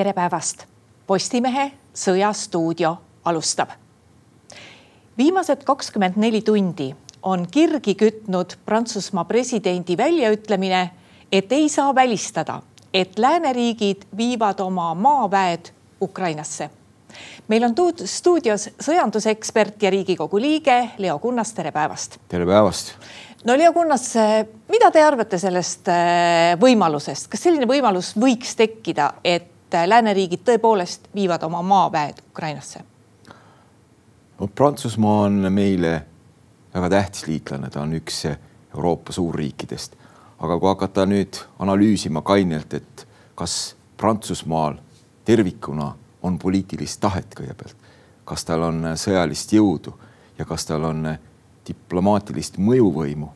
tere päevast. Postimehe Sõjastuudio alustab. viimased kakskümmend neli tundi on kirgi kütnud Prantsusmaa presidendi väljaütlemine, et ei saa välistada, et lääneriigid viivad oma maaväed Ukrainasse. meil on stuudios sõjandusekspert ja Riigikogu liige Leo Kunnas, tere päevast. tere päevast no Leo Kunnas, mida te arvate sellest äh, võimalusest, kas selline võimalus võiks tekkida, et äh, lääneriigid tõepoolest viivad oma maaväed Ukrainasse? no Prantsusmaa on meile väga tähtis liitlane, ta on üks Euroopa suurriikidest. aga kui hakata nüüd analüüsima kainelt, et kas Prantsusmaal tervikuna on poliitilist tahet kõigepealt, kas tal on sõjalist jõudu ja kas tal on diplomaatilist mõjuvõimu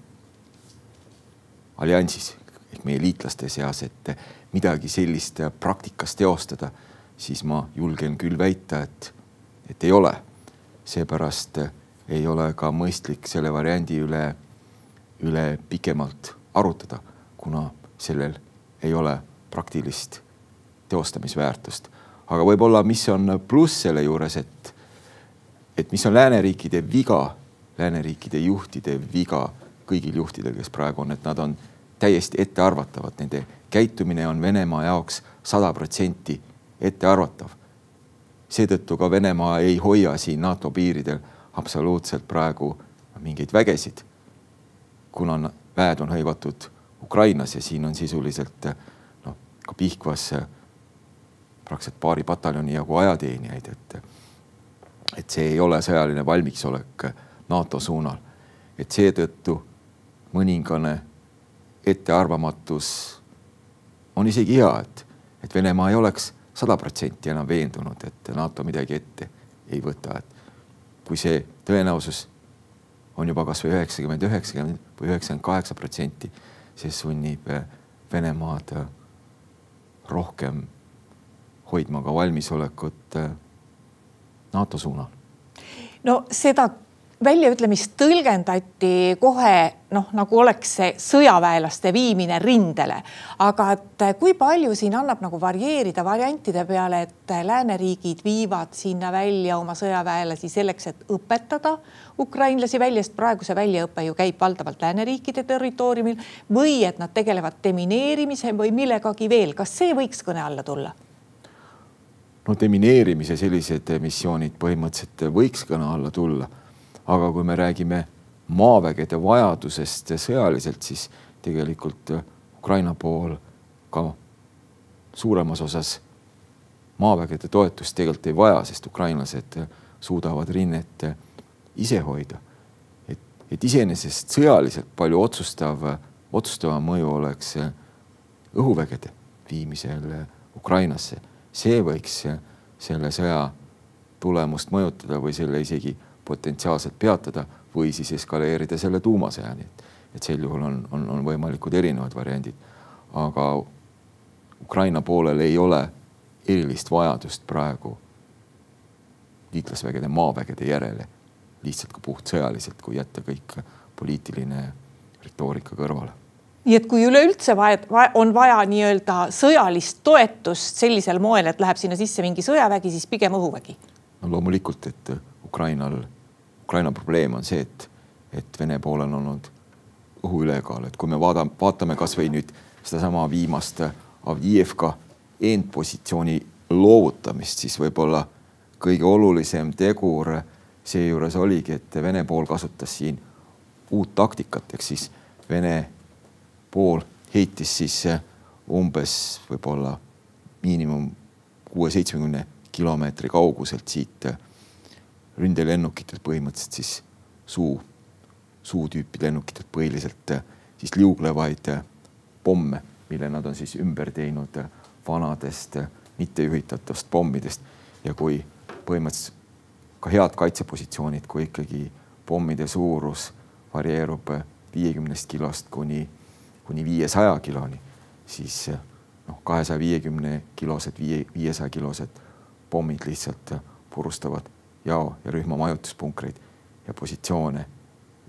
alliansis ehk meie liitlaste seas, et midagi sellist praktikas teostada, siis ma julgen küll väita, et, et ei ole. seepärast ei ole ka mõistlik selle variandi üle, üle pikemalt arutada, kuna sellel ei ole praktilist teostamisväärtust. aga võib-olla, mis on pluss selle juures, et, et mis on lääneriikide viga lääneriikide juhtide viga, kõigil juhtidel, kes praegu on, et nad on täiesti ettearvatavad, nende käitumine on Venemaa jaoks sada protsenti ettearvatav. seetõttu ka Venemaa ei hoia siin NATO piiridel absoluutselt praegu mingeid vägesid, kuna väed on hõivatud Ukrainas ja siin on sisuliselt noh, ka Pihkvas praktiliselt paari pataljoni jagu ajateenijaid, et et see ei ole sõjaline valmisolek NATO suunal. et seetõttu mõningane ettearvamatus on isegi hea, et, et Venemaa ei oleks sada protsenti enam veendunud, et NATO midagi ette ei võta, et kui see tõenäosus on juba kasvõi üheksakümmend, üheksakümmend või üheksakümmend kaheksa protsenti, see sunnib Venemaad rohkem hoidma ka valmisolekut NATO suunal. no seda väljaütlemist tõlgendati kohe noh, nagu oleks see sõjaväelaste viimine rindele. aga et kui palju siin annab nagu varieerida variantide peale, et lääneriigid viivad sinna välja oma sõjaväelasi selleks, et õpetada ukrainlasi välja, sest praegu see väljaõpe ju käib valdavalt lääneriikide territooriumil või et nad tegelevad demineerimise või millegagi veel, kas see võiks kõne alla tulla? no demineerimise sellised missioonid põhimõtteliselt võiks kõne alla tulla aga kui me räägime maavägede vajadusest sõjaliselt, siis tegelikult Ukraina pool ka suuremas osas maavägede toetust tegelikult ei vaja, sest ukrainlased suudavad rinnet ise hoida. et, et iseenesest sõjaliselt palju otsustav, otsustavam mõju oleks õhuvägede viimisel Ukrainasse. see võiks selle sõja tulemust mõjutada või selle isegi potentsiaalselt peatada või siis eskaleerida selle tuumasõjani. et sel juhul on, on, on võimalikud erinevad variandid. aga Ukraina poolel ei ole erilist vajadust praegu liitlasvägede maavägede järele, lihtsalt ka puhtsõjaliselt, kui jätta kõik poliitiline retoorika kõrvale nii et kui üleüldse vaja, on vaja nii-öelda sõjalist toetust sellisel moel, et läheb sinna sisse mingi sõjavägi, siis pigem õhuvägi. no loomulikult, et Ukrainal Ukraina probleem on see, et, et Vene poolel on olnud õhuülekaal, et kui me vaatame, vaatame kasvõi nüüd sedasama viimast Avdijevka eendpositsiooni loovutamist, siis võib-olla kõige olulisem tegur seejuures oligi, et Vene pool kasutas siin uut taktikat, ehk siis Vene pool heitis siis umbes võib-olla miinimum kuue-seitsmekümne kilomeetri kauguselt siit ründelennukitelt põhimõtteliselt siis suu, suutüüpi lennukitelt põhiliselt äh, siis liuglevaid äh, pomme, mille nad on siis ümber teinud äh, vanadest mittejuhitavatest pommidest. Ja kui põhimõtteliselt ka head kaitsepositsioonid, kui ikkagi pommide suurus varieerub viiekümnest kilost kuni, kuni viiesaja kiloni, siis noh, kahesaja viiekümne kilosed, viie, viiesaja kilosed pommid lihtsalt purustavad jao ja rühma majutuspunkreid ja positsioone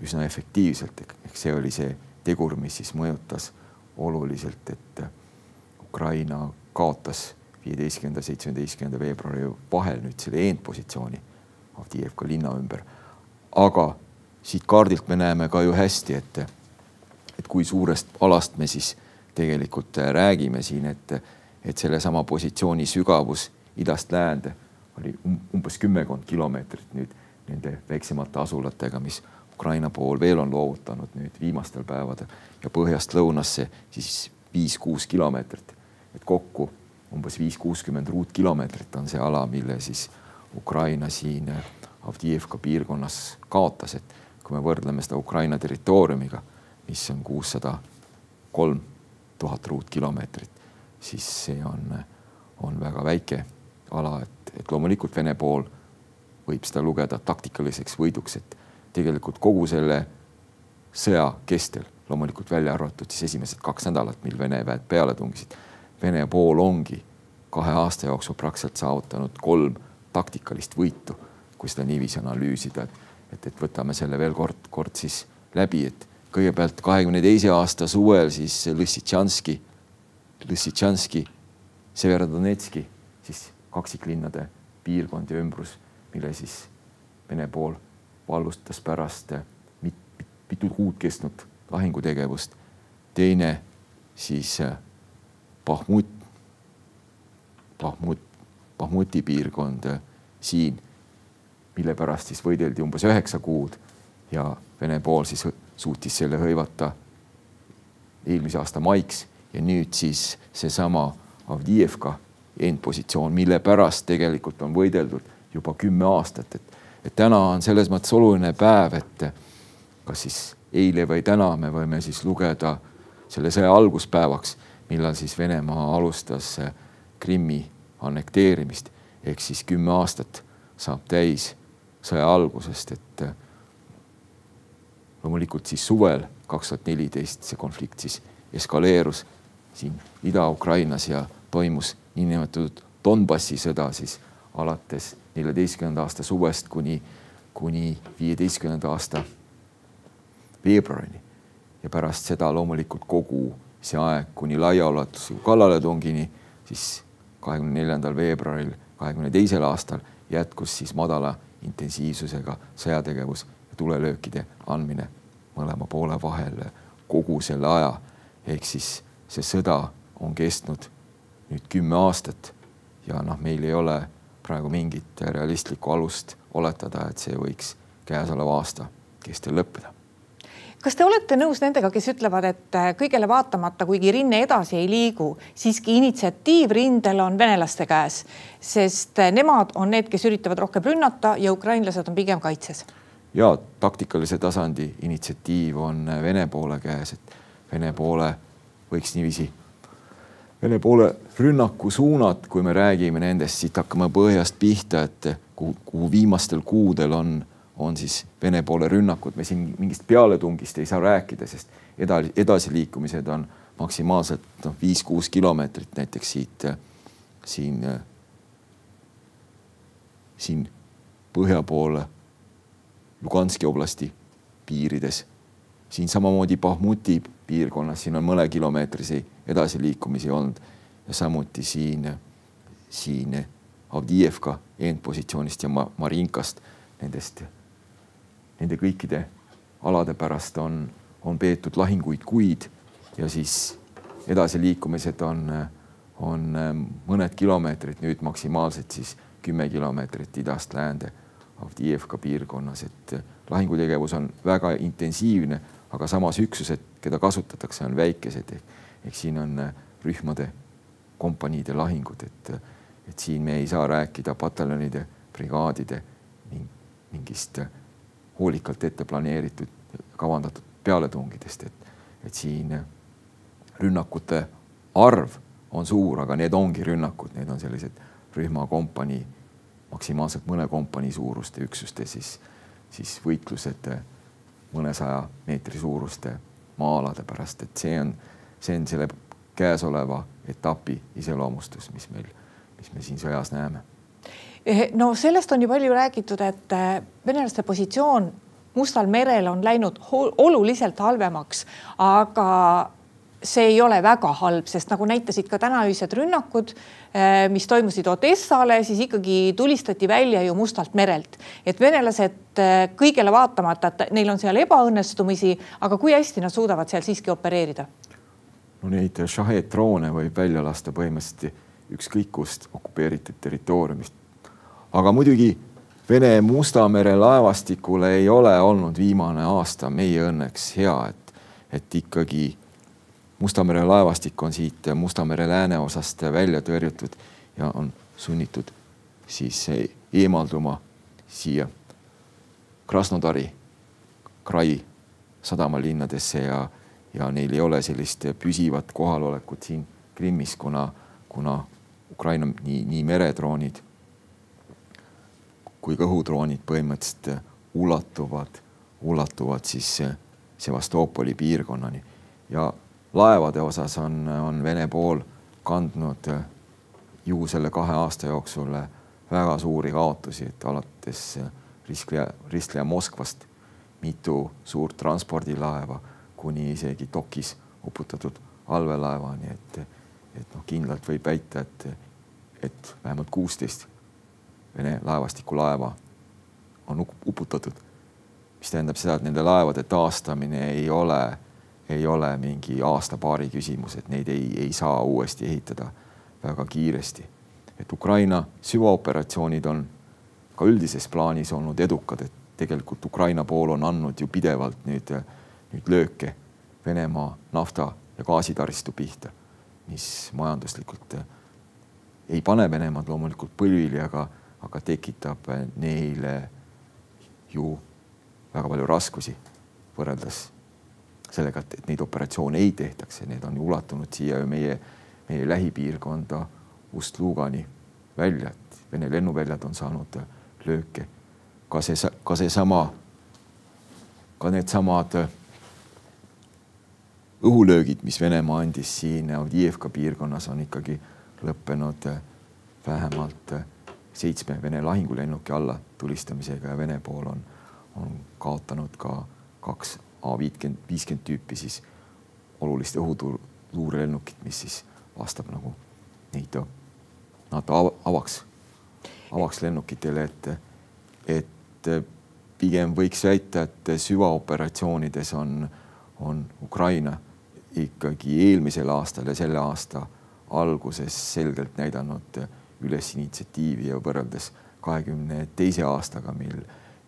üsna efektiivselt, ehk see oli see tegur, mis siis mõjutas oluliselt, et Ukraina kaotas viieteistkümnenda, seitsmeteistkümnenda veebruari vahel nüüd selle eendpositsiooni Avdiivka linna ümber. aga siit kaardilt me näeme ka ju hästi, et, et kui suurest alast me siis tegelikult räägime siin, et, et sellesama positsiooni sügavus idast läände oli um, umbes kümmekond kilomeetrit nüüd nende väiksemate asulatega, mis Ukraina pool veel on loovutanud nüüd viimastel päevadel ja põhjast lõunasse siis viis-kuus kilomeetrit. et kokku umbes viis-kuuskümmend ruutkilomeetrit on see ala, mille siis Ukraina siin Avdiivka piirkonnas kaotas, et kui me võrdleme seda Ukraina territooriumiga, mis on kuussada kolm tuhat ruutkilomeetrit, siis see on, on väga väike ala, et, et loomulikult Vene pool võib seda lugeda taktikaliseks võiduks, et tegelikult kogu selle sõja kestel, loomulikult välja arvatud siis esimesed kaks nädalat, mil Vene väed peale tungisid, Vene pool ongi kahe aasta jooksul praktiliselt saavutanud kolm taktikalist võitu, kui seda niiviisi analüüsida, et, et, et võtame selle veel kord, kord siis läbi, et kõigepealt kahekümne teise aasta suvel siis Lõssitšanski, Lõssitšanski, Severodonetski, siis kaksiklinnade piirkond ja ümbrus, mille siis Vene pool vallustas pärast mit, mit, mitu kuud kestnud lahingutegevust. teine siis Bahmut, Bahmut, Bahmuti piirkond siin, mille pärast siis võideldi umbes üheksa kuud ja Vene pool siis suutis selle hõivata eelmise aasta maiks ja nüüd siis seesama Avdiivka eendpositsioon, mille pärast tegelikult on võideldud juba kümme aastat, et, et täna on selles mõttes oluline päev, et kas siis eile või täna me võime siis lugeda selle sõja alguspäevaks, millal siis Venemaa alustas Krimmi annekteerimist. Ehk siis kümme aastat saab täis sõja algusest, et loomulikult siis suvel kaks tuhat neliteist see konflikt siis eskaleerus siin Ida-Ukrainas ja toimus niinimetatud Donbassi sõda siis alates neljateistkümnenda aasta suvest kuni, kuni viieteistkümnenda aasta veebruarini. ja pärast seda loomulikult kogu see aeg kuni laiaulatusliku kallaletungini, siis kahekümne neljandal veebruaril kahekümne teisel aastal jätkus siis madala intensiivsusega sõjategevus ja tulelöökide andmine mõlema poole vahel kogu selle aja. ehk siis see sõda on kestnud nüüd kümme aastat ja noh, meil ei ole praegu mingit realistlikku alust oletada, et see võiks käesoleva aasta kestel lõppeda kas te olete nõus nendega, kes ütlevad, et kõigele vaatamata, kuigi rinne edasi ei liigu, siiski initsiatiiv rindel on venelaste käes, sest nemad on need, kes üritavad rohkem rünnata ja ukrainlased on pigem kaitses? ja taktikalise tasandi initsiatiiv on Vene poole käes, et Vene poole võiks niiviisi Vene poole rünnakusuunad, kui me räägime nendest, siit hakkame põhjast pihta, et kuhu, kuhu viimastel kuudel on, on siis Vene poole rünnakud, me siin mingist pealetungist ei saa rääkida, sest edasi, edasiliikumised on maksimaalselt noh, viis-kuus kilomeetrit näiteks siit, siin, siin põhja poole Luganski oblasti piirides. siin samamoodi Bahmuti piirkonnas, siin on mõnekilomeetrisi edasiliikumisi olnud. Ja samuti siin, siin Avdiivka eendpositsioonist ja Marinkast, nendest, nende kõikide alade pärast on, on peetud lahinguid kuid. Ja siis edasiliikumised on, on mõned kilomeetrid, nüüd maksimaalselt siis kümme kilomeetrit idast läände Avdiivka piirkonnas, et lahingutegevus on väga intensiivne, aga samas üksused, keda kasutatakse, on väikesed. ehk, ehk siin on rühmade, kompaniide lahingud, et, et siin me ei saa rääkida pataljonide, brigaadide mingist hoolikalt ette planeeritud, kavandatud pealetungidest, et, et siin rünnakute arv on suur, aga need ongi rünnakud, need on sellised rühma, kompanii, maksimaalselt mõne kompanii suuruste üksuste siis, siis võitlused mõnesaja meetri suuruste maa-alade pärast, et see on, see on selle käesoleva etapi iseloomustus, mis meil, mis me siin sõjas näeme. Eh, no sellest on ju palju räägitud, et eh, venelaste positsioon Mustal merel on läinud oluliselt halvemaks, aga see ei ole väga halb, sest nagu näitasid ka tänaöised rünnakud, äh, mis toimusid Odessale, siis ikkagi tulistati välja ju Mustalt merelt, et venelased kõigele vaatamata, et neil on seal ebaõnnestumisi, aga kui hästi nad suudavad seal siiski opereerida? No neid Shahed droone võib välja lasta põhimõtteliselt ükskõik kust okupeeritud territooriumist. aga muidugi Vene Musta mere laevastikule ei ole olnud viimane aasta meie õnneks hea, et, et ikkagi Musta mere laevastik on siit Musta mere lääneosast välja tõrjutud ja on sunnitud siis eemalduma siia Krasnodari, Krai sadamalinnadesse ja, ja neil ei ole sellist püsivat kohalolekut siin Krimmis, kuna, kuna Ukraina nii, nii meredroonid kui ka õhudroonid põhimõtteliselt ulatuvad, ulatuvad siis Sevastopoli piirkonnani. Ja laevade osas on, on Vene pool kandnud ju selle kahe aasta jooksul väga suuri kaotusi, et alates Riskleja, Riskleja Moskvast mitu suurt transpordilaeva kuni isegi dokis uputatud allveelaevani, et, et noh, kindlalt võib väita, et, et vähemalt kuusteist Vene laevastikulaeva on uputatud. mis tähendab seda, et nende laevade taastamine ei ole, ei ole mingi aasta-paari küsimus, et neid ei, ei saa uuesti ehitada väga kiiresti. et Ukraina süvaoperatsioonid on ka üldises plaanis olnud edukad, et tegelikult Ukraina pool on andnud ju pidevalt nüüd, nüüd lööke Venemaa nafta ja gaasitaristu pihta, mis majanduslikult ei pane Venemaad loomulikult põlvili, aga aga tekitab neile ju väga palju raskusi võrreldes sellega, et, et neid operatsioone ei tehtaks ja need on ulatunud siia meie, meie lähipiirkonda Ust-Lugani välja, et Vene lennuväljad on saanud lööke. ka see, ka seesama, ka needsamad õhulöögid, mis Venemaa andis siin Avdijevka piirkonnas, on ikkagi lõppenud vähemalt seitsme Vene lahingulennuki alla tulistamisega ja Vene pool on, on kaotanud ka kaks A viitkümmend, viiskümmend tüüpi siis olulist õhutuurelennukit, mis siis vastab nagu NATO, NATO avaks, avaks lennukitele, et, et pigem võiks väita, et süvaoperatsioonides on, on Ukraina ikkagi eelmisel aastal ja selle aasta alguses selgelt näidanud üles initsiatiivi ja võrreldes kahekümne teise aastaga, mil,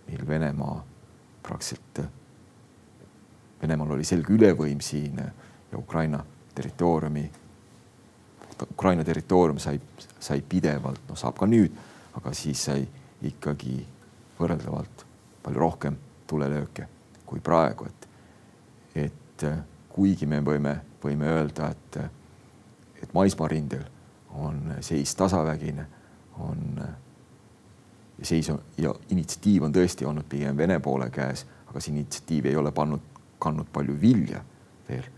mil Venemaa praktiliselt, Venemaal oli selge ülevõim siin ja Ukraina territooriumi, Ukraina territoorium sai, sai pidevalt, noh, saab ka nüüd, aga siis sai ikkagi võrreldavalt palju rohkem tulelööke kui praegu, et, et kuigi me võime, võime öelda, et, et maismaarindel on seis tasavägine, on seis on, ja initsiatiiv on tõesti olnud pigem Vene poole käes, aga see initsiatiiv ei ole pannud, kandnud palju vilja veel.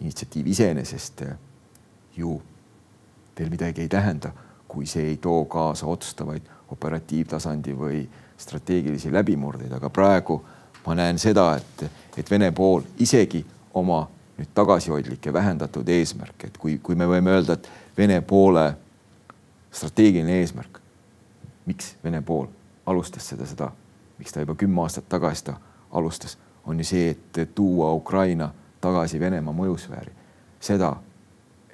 initsiatiiv iseenesest ju veel midagi ei tähenda, kui see ei too kaasa otsustavaid operatiivtasandi või strateegilisi läbimurdeid, aga praegu ma näen seda, et, et Vene pool isegi oma nüüd tagasihoidlikke vähendatud eesmärke, et kui, kui me võime öelda, et Vene poole strateegiline eesmärk. miks Vene pool alustas seda sõda, miks ta juba kümme aastat tagasi seda alustas, on ju see, et tuua Ukraina tagasi Venemaa mõjusfääri. seda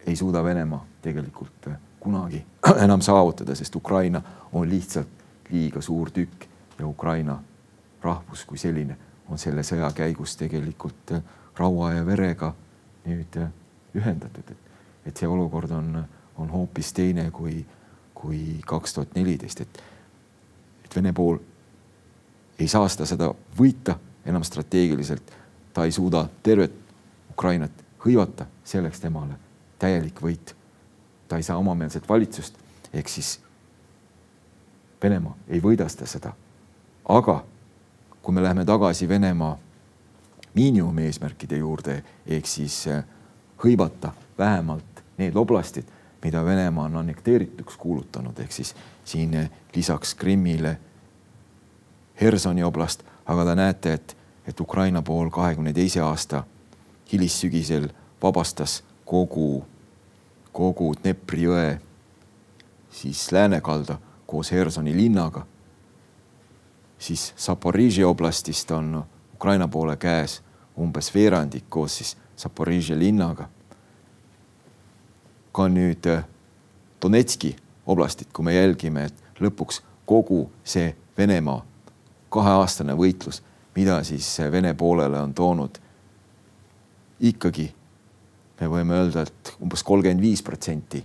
ei suuda Venemaa tegelikult kunagi enam saavutada, sest Ukraina on lihtsalt liiga suur tükk ja Ukraina rahvus kui selline on selle sõja käigus tegelikult raua ja verega nüüd ühendatud, et et see olukord on, on hoopis teine kui, kui kaks tuhat neliteist, et, et Vene pool ei saa seda sõda võita enam strateegiliselt, ta ei suuda tervet Ukrainat hõivata, selleks temale täielik võit. ta ei saa omameelset valitsust, ehk siis Venemaa ei võida seda sõda. aga kui me läheme tagasi Venemaa miinimumeesmärkide juurde, ehk siis hõivata vähemalt need oblastid, mida Venemaa on annekteerituks kuulutanud, ehk siis siin lisaks Krimmile Hersoni oblast, aga te näete, et, et Ukraina pool kahekümne teise aasta hilissügisel vabastas kogu, kogu Dnepri jõe siis läänekalda koos Hersoni linnaga, siis Zaporižje oblastist on Ukraina poole käes umbes veerandik koos siis Zaporižje linnaga. ka nüüd äh, Donetski oblastit, kui me jälgime, et lõpuks kogu see Venemaa kaheaastane võitlus, mida siis Vene poolele on toonud ikkagi me võime öelda, et umbes kolmkümmend viis protsenti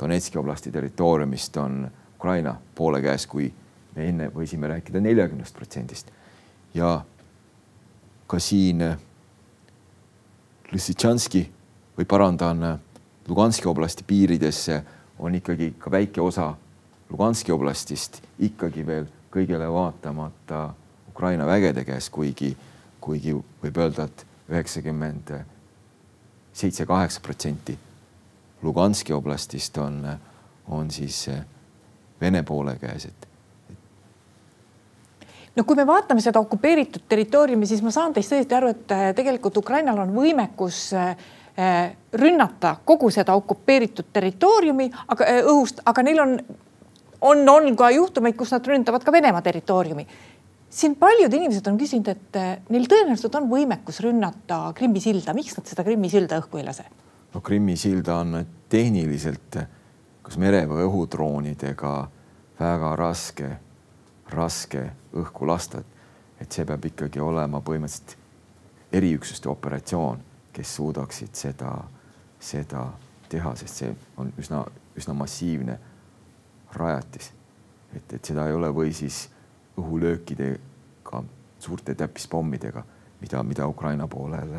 Donetski oblasti territooriumist on Ukraina poole käes, kui me enne võisime rääkida neljakümnest protsendist. ja ka siin Lissitšanski või parandan, Luganski oblasti piiridesse on ikkagi ka väike osa Luganski oblastist ikkagi veel kõigele vaatamata Ukraina vägede käes, kuigi, kuigi võib öelda, et üheksakümmend seitse-kaheksa protsenti Luganski oblastist on, on siis Vene poole käes, et no kui me vaatame seda okupeeritud territooriumi, siis ma saan teist õieti aru, et äh, tegelikult Ukrainal on võimekus äh, rünnata kogu seda okupeeritud territooriumi, aga äh, õhust, aga neil on, on, on ka juhtumeid, kus nad ründavad ka Venemaa territooriumi siin paljud inimesed on küsinud, et neil tõenäoliselt on võimekus rünnata Krimmi silda, miks nad seda Krimmi silda õhku ei lase? no Krimmi silda on tehniliselt kas mere või õhudroonidega väga raske, raske õhku lasta, et see peab ikkagi olema põhimõtteliselt eriüksuste operatsioon, kes suudaksid seda, seda teha, sest see on üsna, üsna massiivne rajatis. et, et seda ei ole või siis õhulöökidega, suurte täppispommidega, mida, mida Ukraina poolel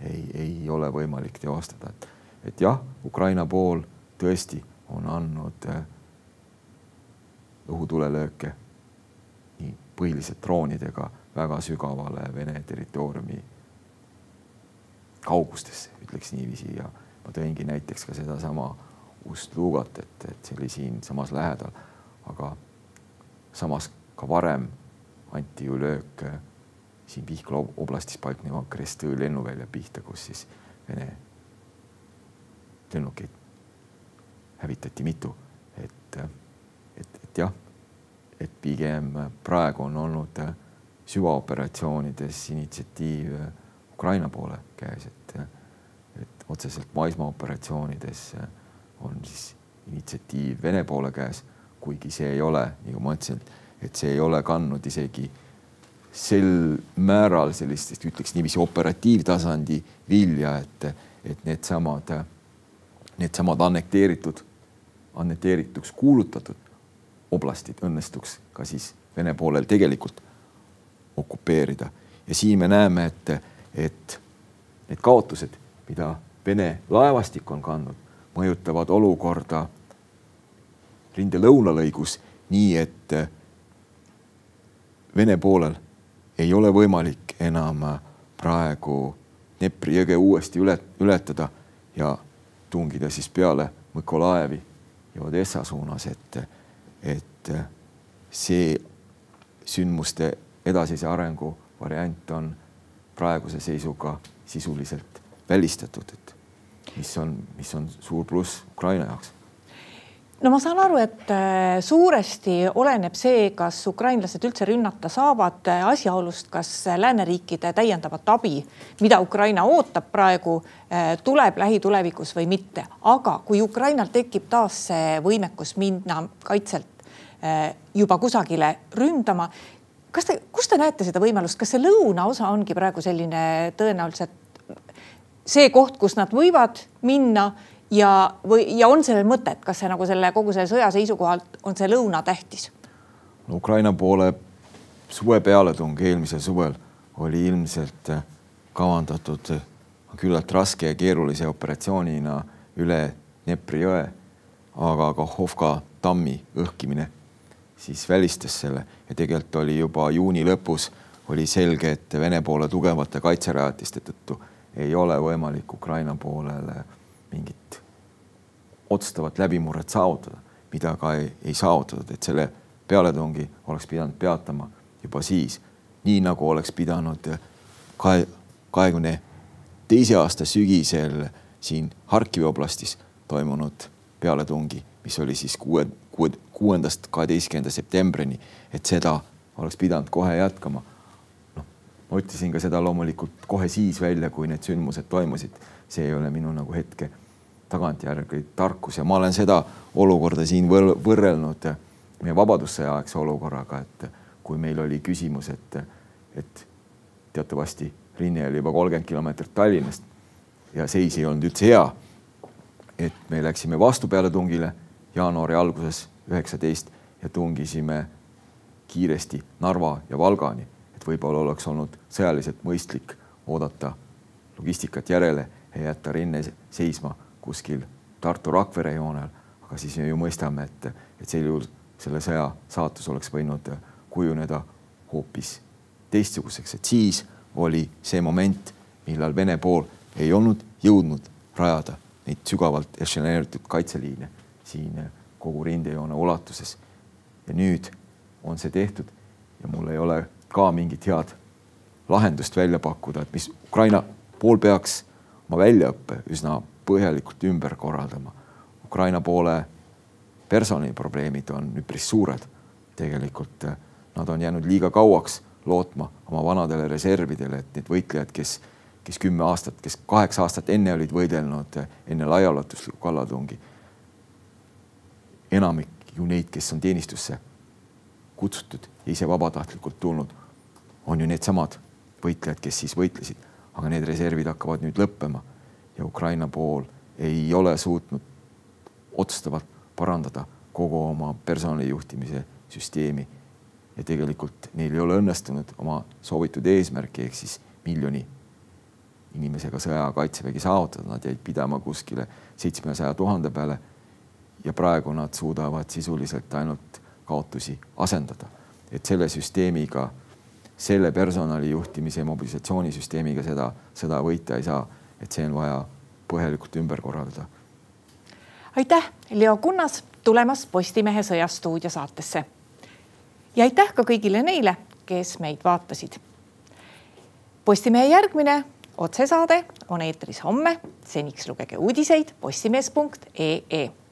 ei, ei ole võimalik teostada, et, et jah, Ukraina pool tõesti on andnud äh, õhutulelööke põhiliselt droonidega väga sügavale Vene territooriumi kaugustesse, ütleks niiviisi. Ja ma tõingi näiteks ka sedasama Ust-Lugat, et, et see oli siinsamas lähedal, aga samas ka varem anti ju löök äh, siin Pihkla oblastis paikneva Krestõ lennuvälja pihta, kus siis Vene lennukeid hävitati mitu, et, äh, et, et jah, et pigem praegu on olnud äh, süvaoperatsioonides initsiatiiv Ukraina poole käes, et, et otseselt maismaaoperatsioonides on siis initsiatiiv Vene poole käes, kuigi see ei ole, nagu ma ütlesin, et see ei ole kandnud isegi sel määral sellistest, ütleks niiviisi operatiivtasandi vilja, et, et needsamad, needsamad annekteeritud, annekteerituks kuulutatud oblastid õnnestuks ka siis Vene poolel tegelikult okupeerida. ja siin me näeme, et, et need kaotused, mida Vene laevastik on kandnud, mõjutavad olukorda rinde lõunalõigus nii, et Vene poolel ei ole võimalik enam praegu Dnepri jõge uuesti üle, ületada ja tungida siis peale Mõkolaevi ja Odessa suunas, et, et see sündmuste edasise arengu variant on praeguse seisuga sisuliselt välistatud, et mis on, mis on suur pluss Ukraina jaoks no ma saan aru, et äh, suuresti oleneb see, kas ukrainlased üldse rünnata saavad äh, asjaolust, kas lääneriikide täiendavat abi, mida Ukraina ootab praegu, äh, tuleb lähitulevikus või mitte. aga kui Ukrainal tekib taas see võimekus minna kaitselt juba kusagile ründama, kas te, kus te näete seda võimalust, kas see lõunaosa ongi praegu selline tõenäoliselt see koht, kus nad võivad minna ja, või, ja on sellel mõtet, kas see nagu selle kogu selle sõja seisukohalt on see lõuna tähtis? No,? Ukraina poole suve pealetung eelmisel suvel oli ilmselt kavandatud küllalt raske ja keerulise operatsioonina üle Dnepri jõe, aga Kahhovka tammi õhkimine siis välistas selle. Ja tegelikult oli juba juuni lõpus oli selge, et Vene poole tugevate kaitserajatiste tõttu ei ole võimalik Ukraina poolele mingit otsustavat läbimurret saavutada, mida ka ei, ei saavutatud, et selle pealetungi oleks pidanud peatama juba siis, nii nagu oleks pidanud kahe, kahekümne teise aasta sügisel siin Harkivi oblastis toimunud pealetungi, mis oli siis kuue, kuue, kuuendast kaheteistkümnenda septembrini, et seda oleks pidanud kohe jätkama. noh, ma ütlesin ka seda loomulikult kohe siis välja, kui need sündmused toimusid. see ei ole minu nagu hetke tagantjärgi tarkus ja ma olen seda olukorda siin võr võrrelnud meie Vabadussõja aegse olukorraga, et kui meil oli küsimus, et, et teatavasti rinne oli juba kolmkümmend kilomeetrit Tallinnast ja seis ei olnud üldse hea. et me läksime vastupealetungile jaanuari alguses üheksateist ja tungisime kiiresti Narva ja Valgani, et võib-olla oleks olnud sõjaliselt mõistlik oodata logistikat järele ja jätta rinne seisma kuskil Tartu-Rakvere joonel, aga siis ju mõistame, et, et sel juhul selle sõja saatus oleks võinud kujuneda hoopis teistsuguseks, et siis oli see moment, millal Vene pool ei olnud jõudnud rajada neid sügavalt ešeleneeritud kaitseliine siin kogu rindejoone ulatuses. ja nüüd on see tehtud ja mul ei ole ka mingit head lahendust välja pakkuda, et mis Ukraina pool peaks oma väljaõppe üsna põhjalikult ümber korraldama. Ukraina poole personaliprobleemid on üpris suured. tegelikult eh, nad on jäänud liiga kauaks lootma oma vanadele reservidele, et need võitlejad, kes, kes kümme aastat, kes kaheksa aastat enne olid võidelnud eh, enne laiaulatuslikku kallatungi. Enamik ju neid, kes on teenistusse kutsutud ja ise vabatahtlikult tulnud, on ju needsamad võitlejad, kes siis võitlesid, aga need reservid hakkavad nüüd lõppema ja Ukraina pool ei ole suutnud otsustavalt parandada kogu oma personalijuhtimise süsteemi. ja tegelikult neil ei ole õnnestunud oma soovitud eesmärki ehk siis miljoni inimesega sõja kaitsevägi saavutada, nad jäid pidama kuskile seitsmesaja tuhande peale. Ja praegu nad suudavad sisuliselt ainult kaotusi asendada, et selle süsteemiga, selle personali juhtimise ja mobilisatsioonisüsteemiga seda sõda võita ei saa et see on vaja põhjalikult ümber korraldada. aitäh, Leo Kunnas tulemast Postimehe Sõjastuudio saatesse. ja aitäh ka kõigile neile, kes meid vaatasid. Postimehe järgmine otsesaade on eetris homme. seniks lugege uudiseid postimees.ee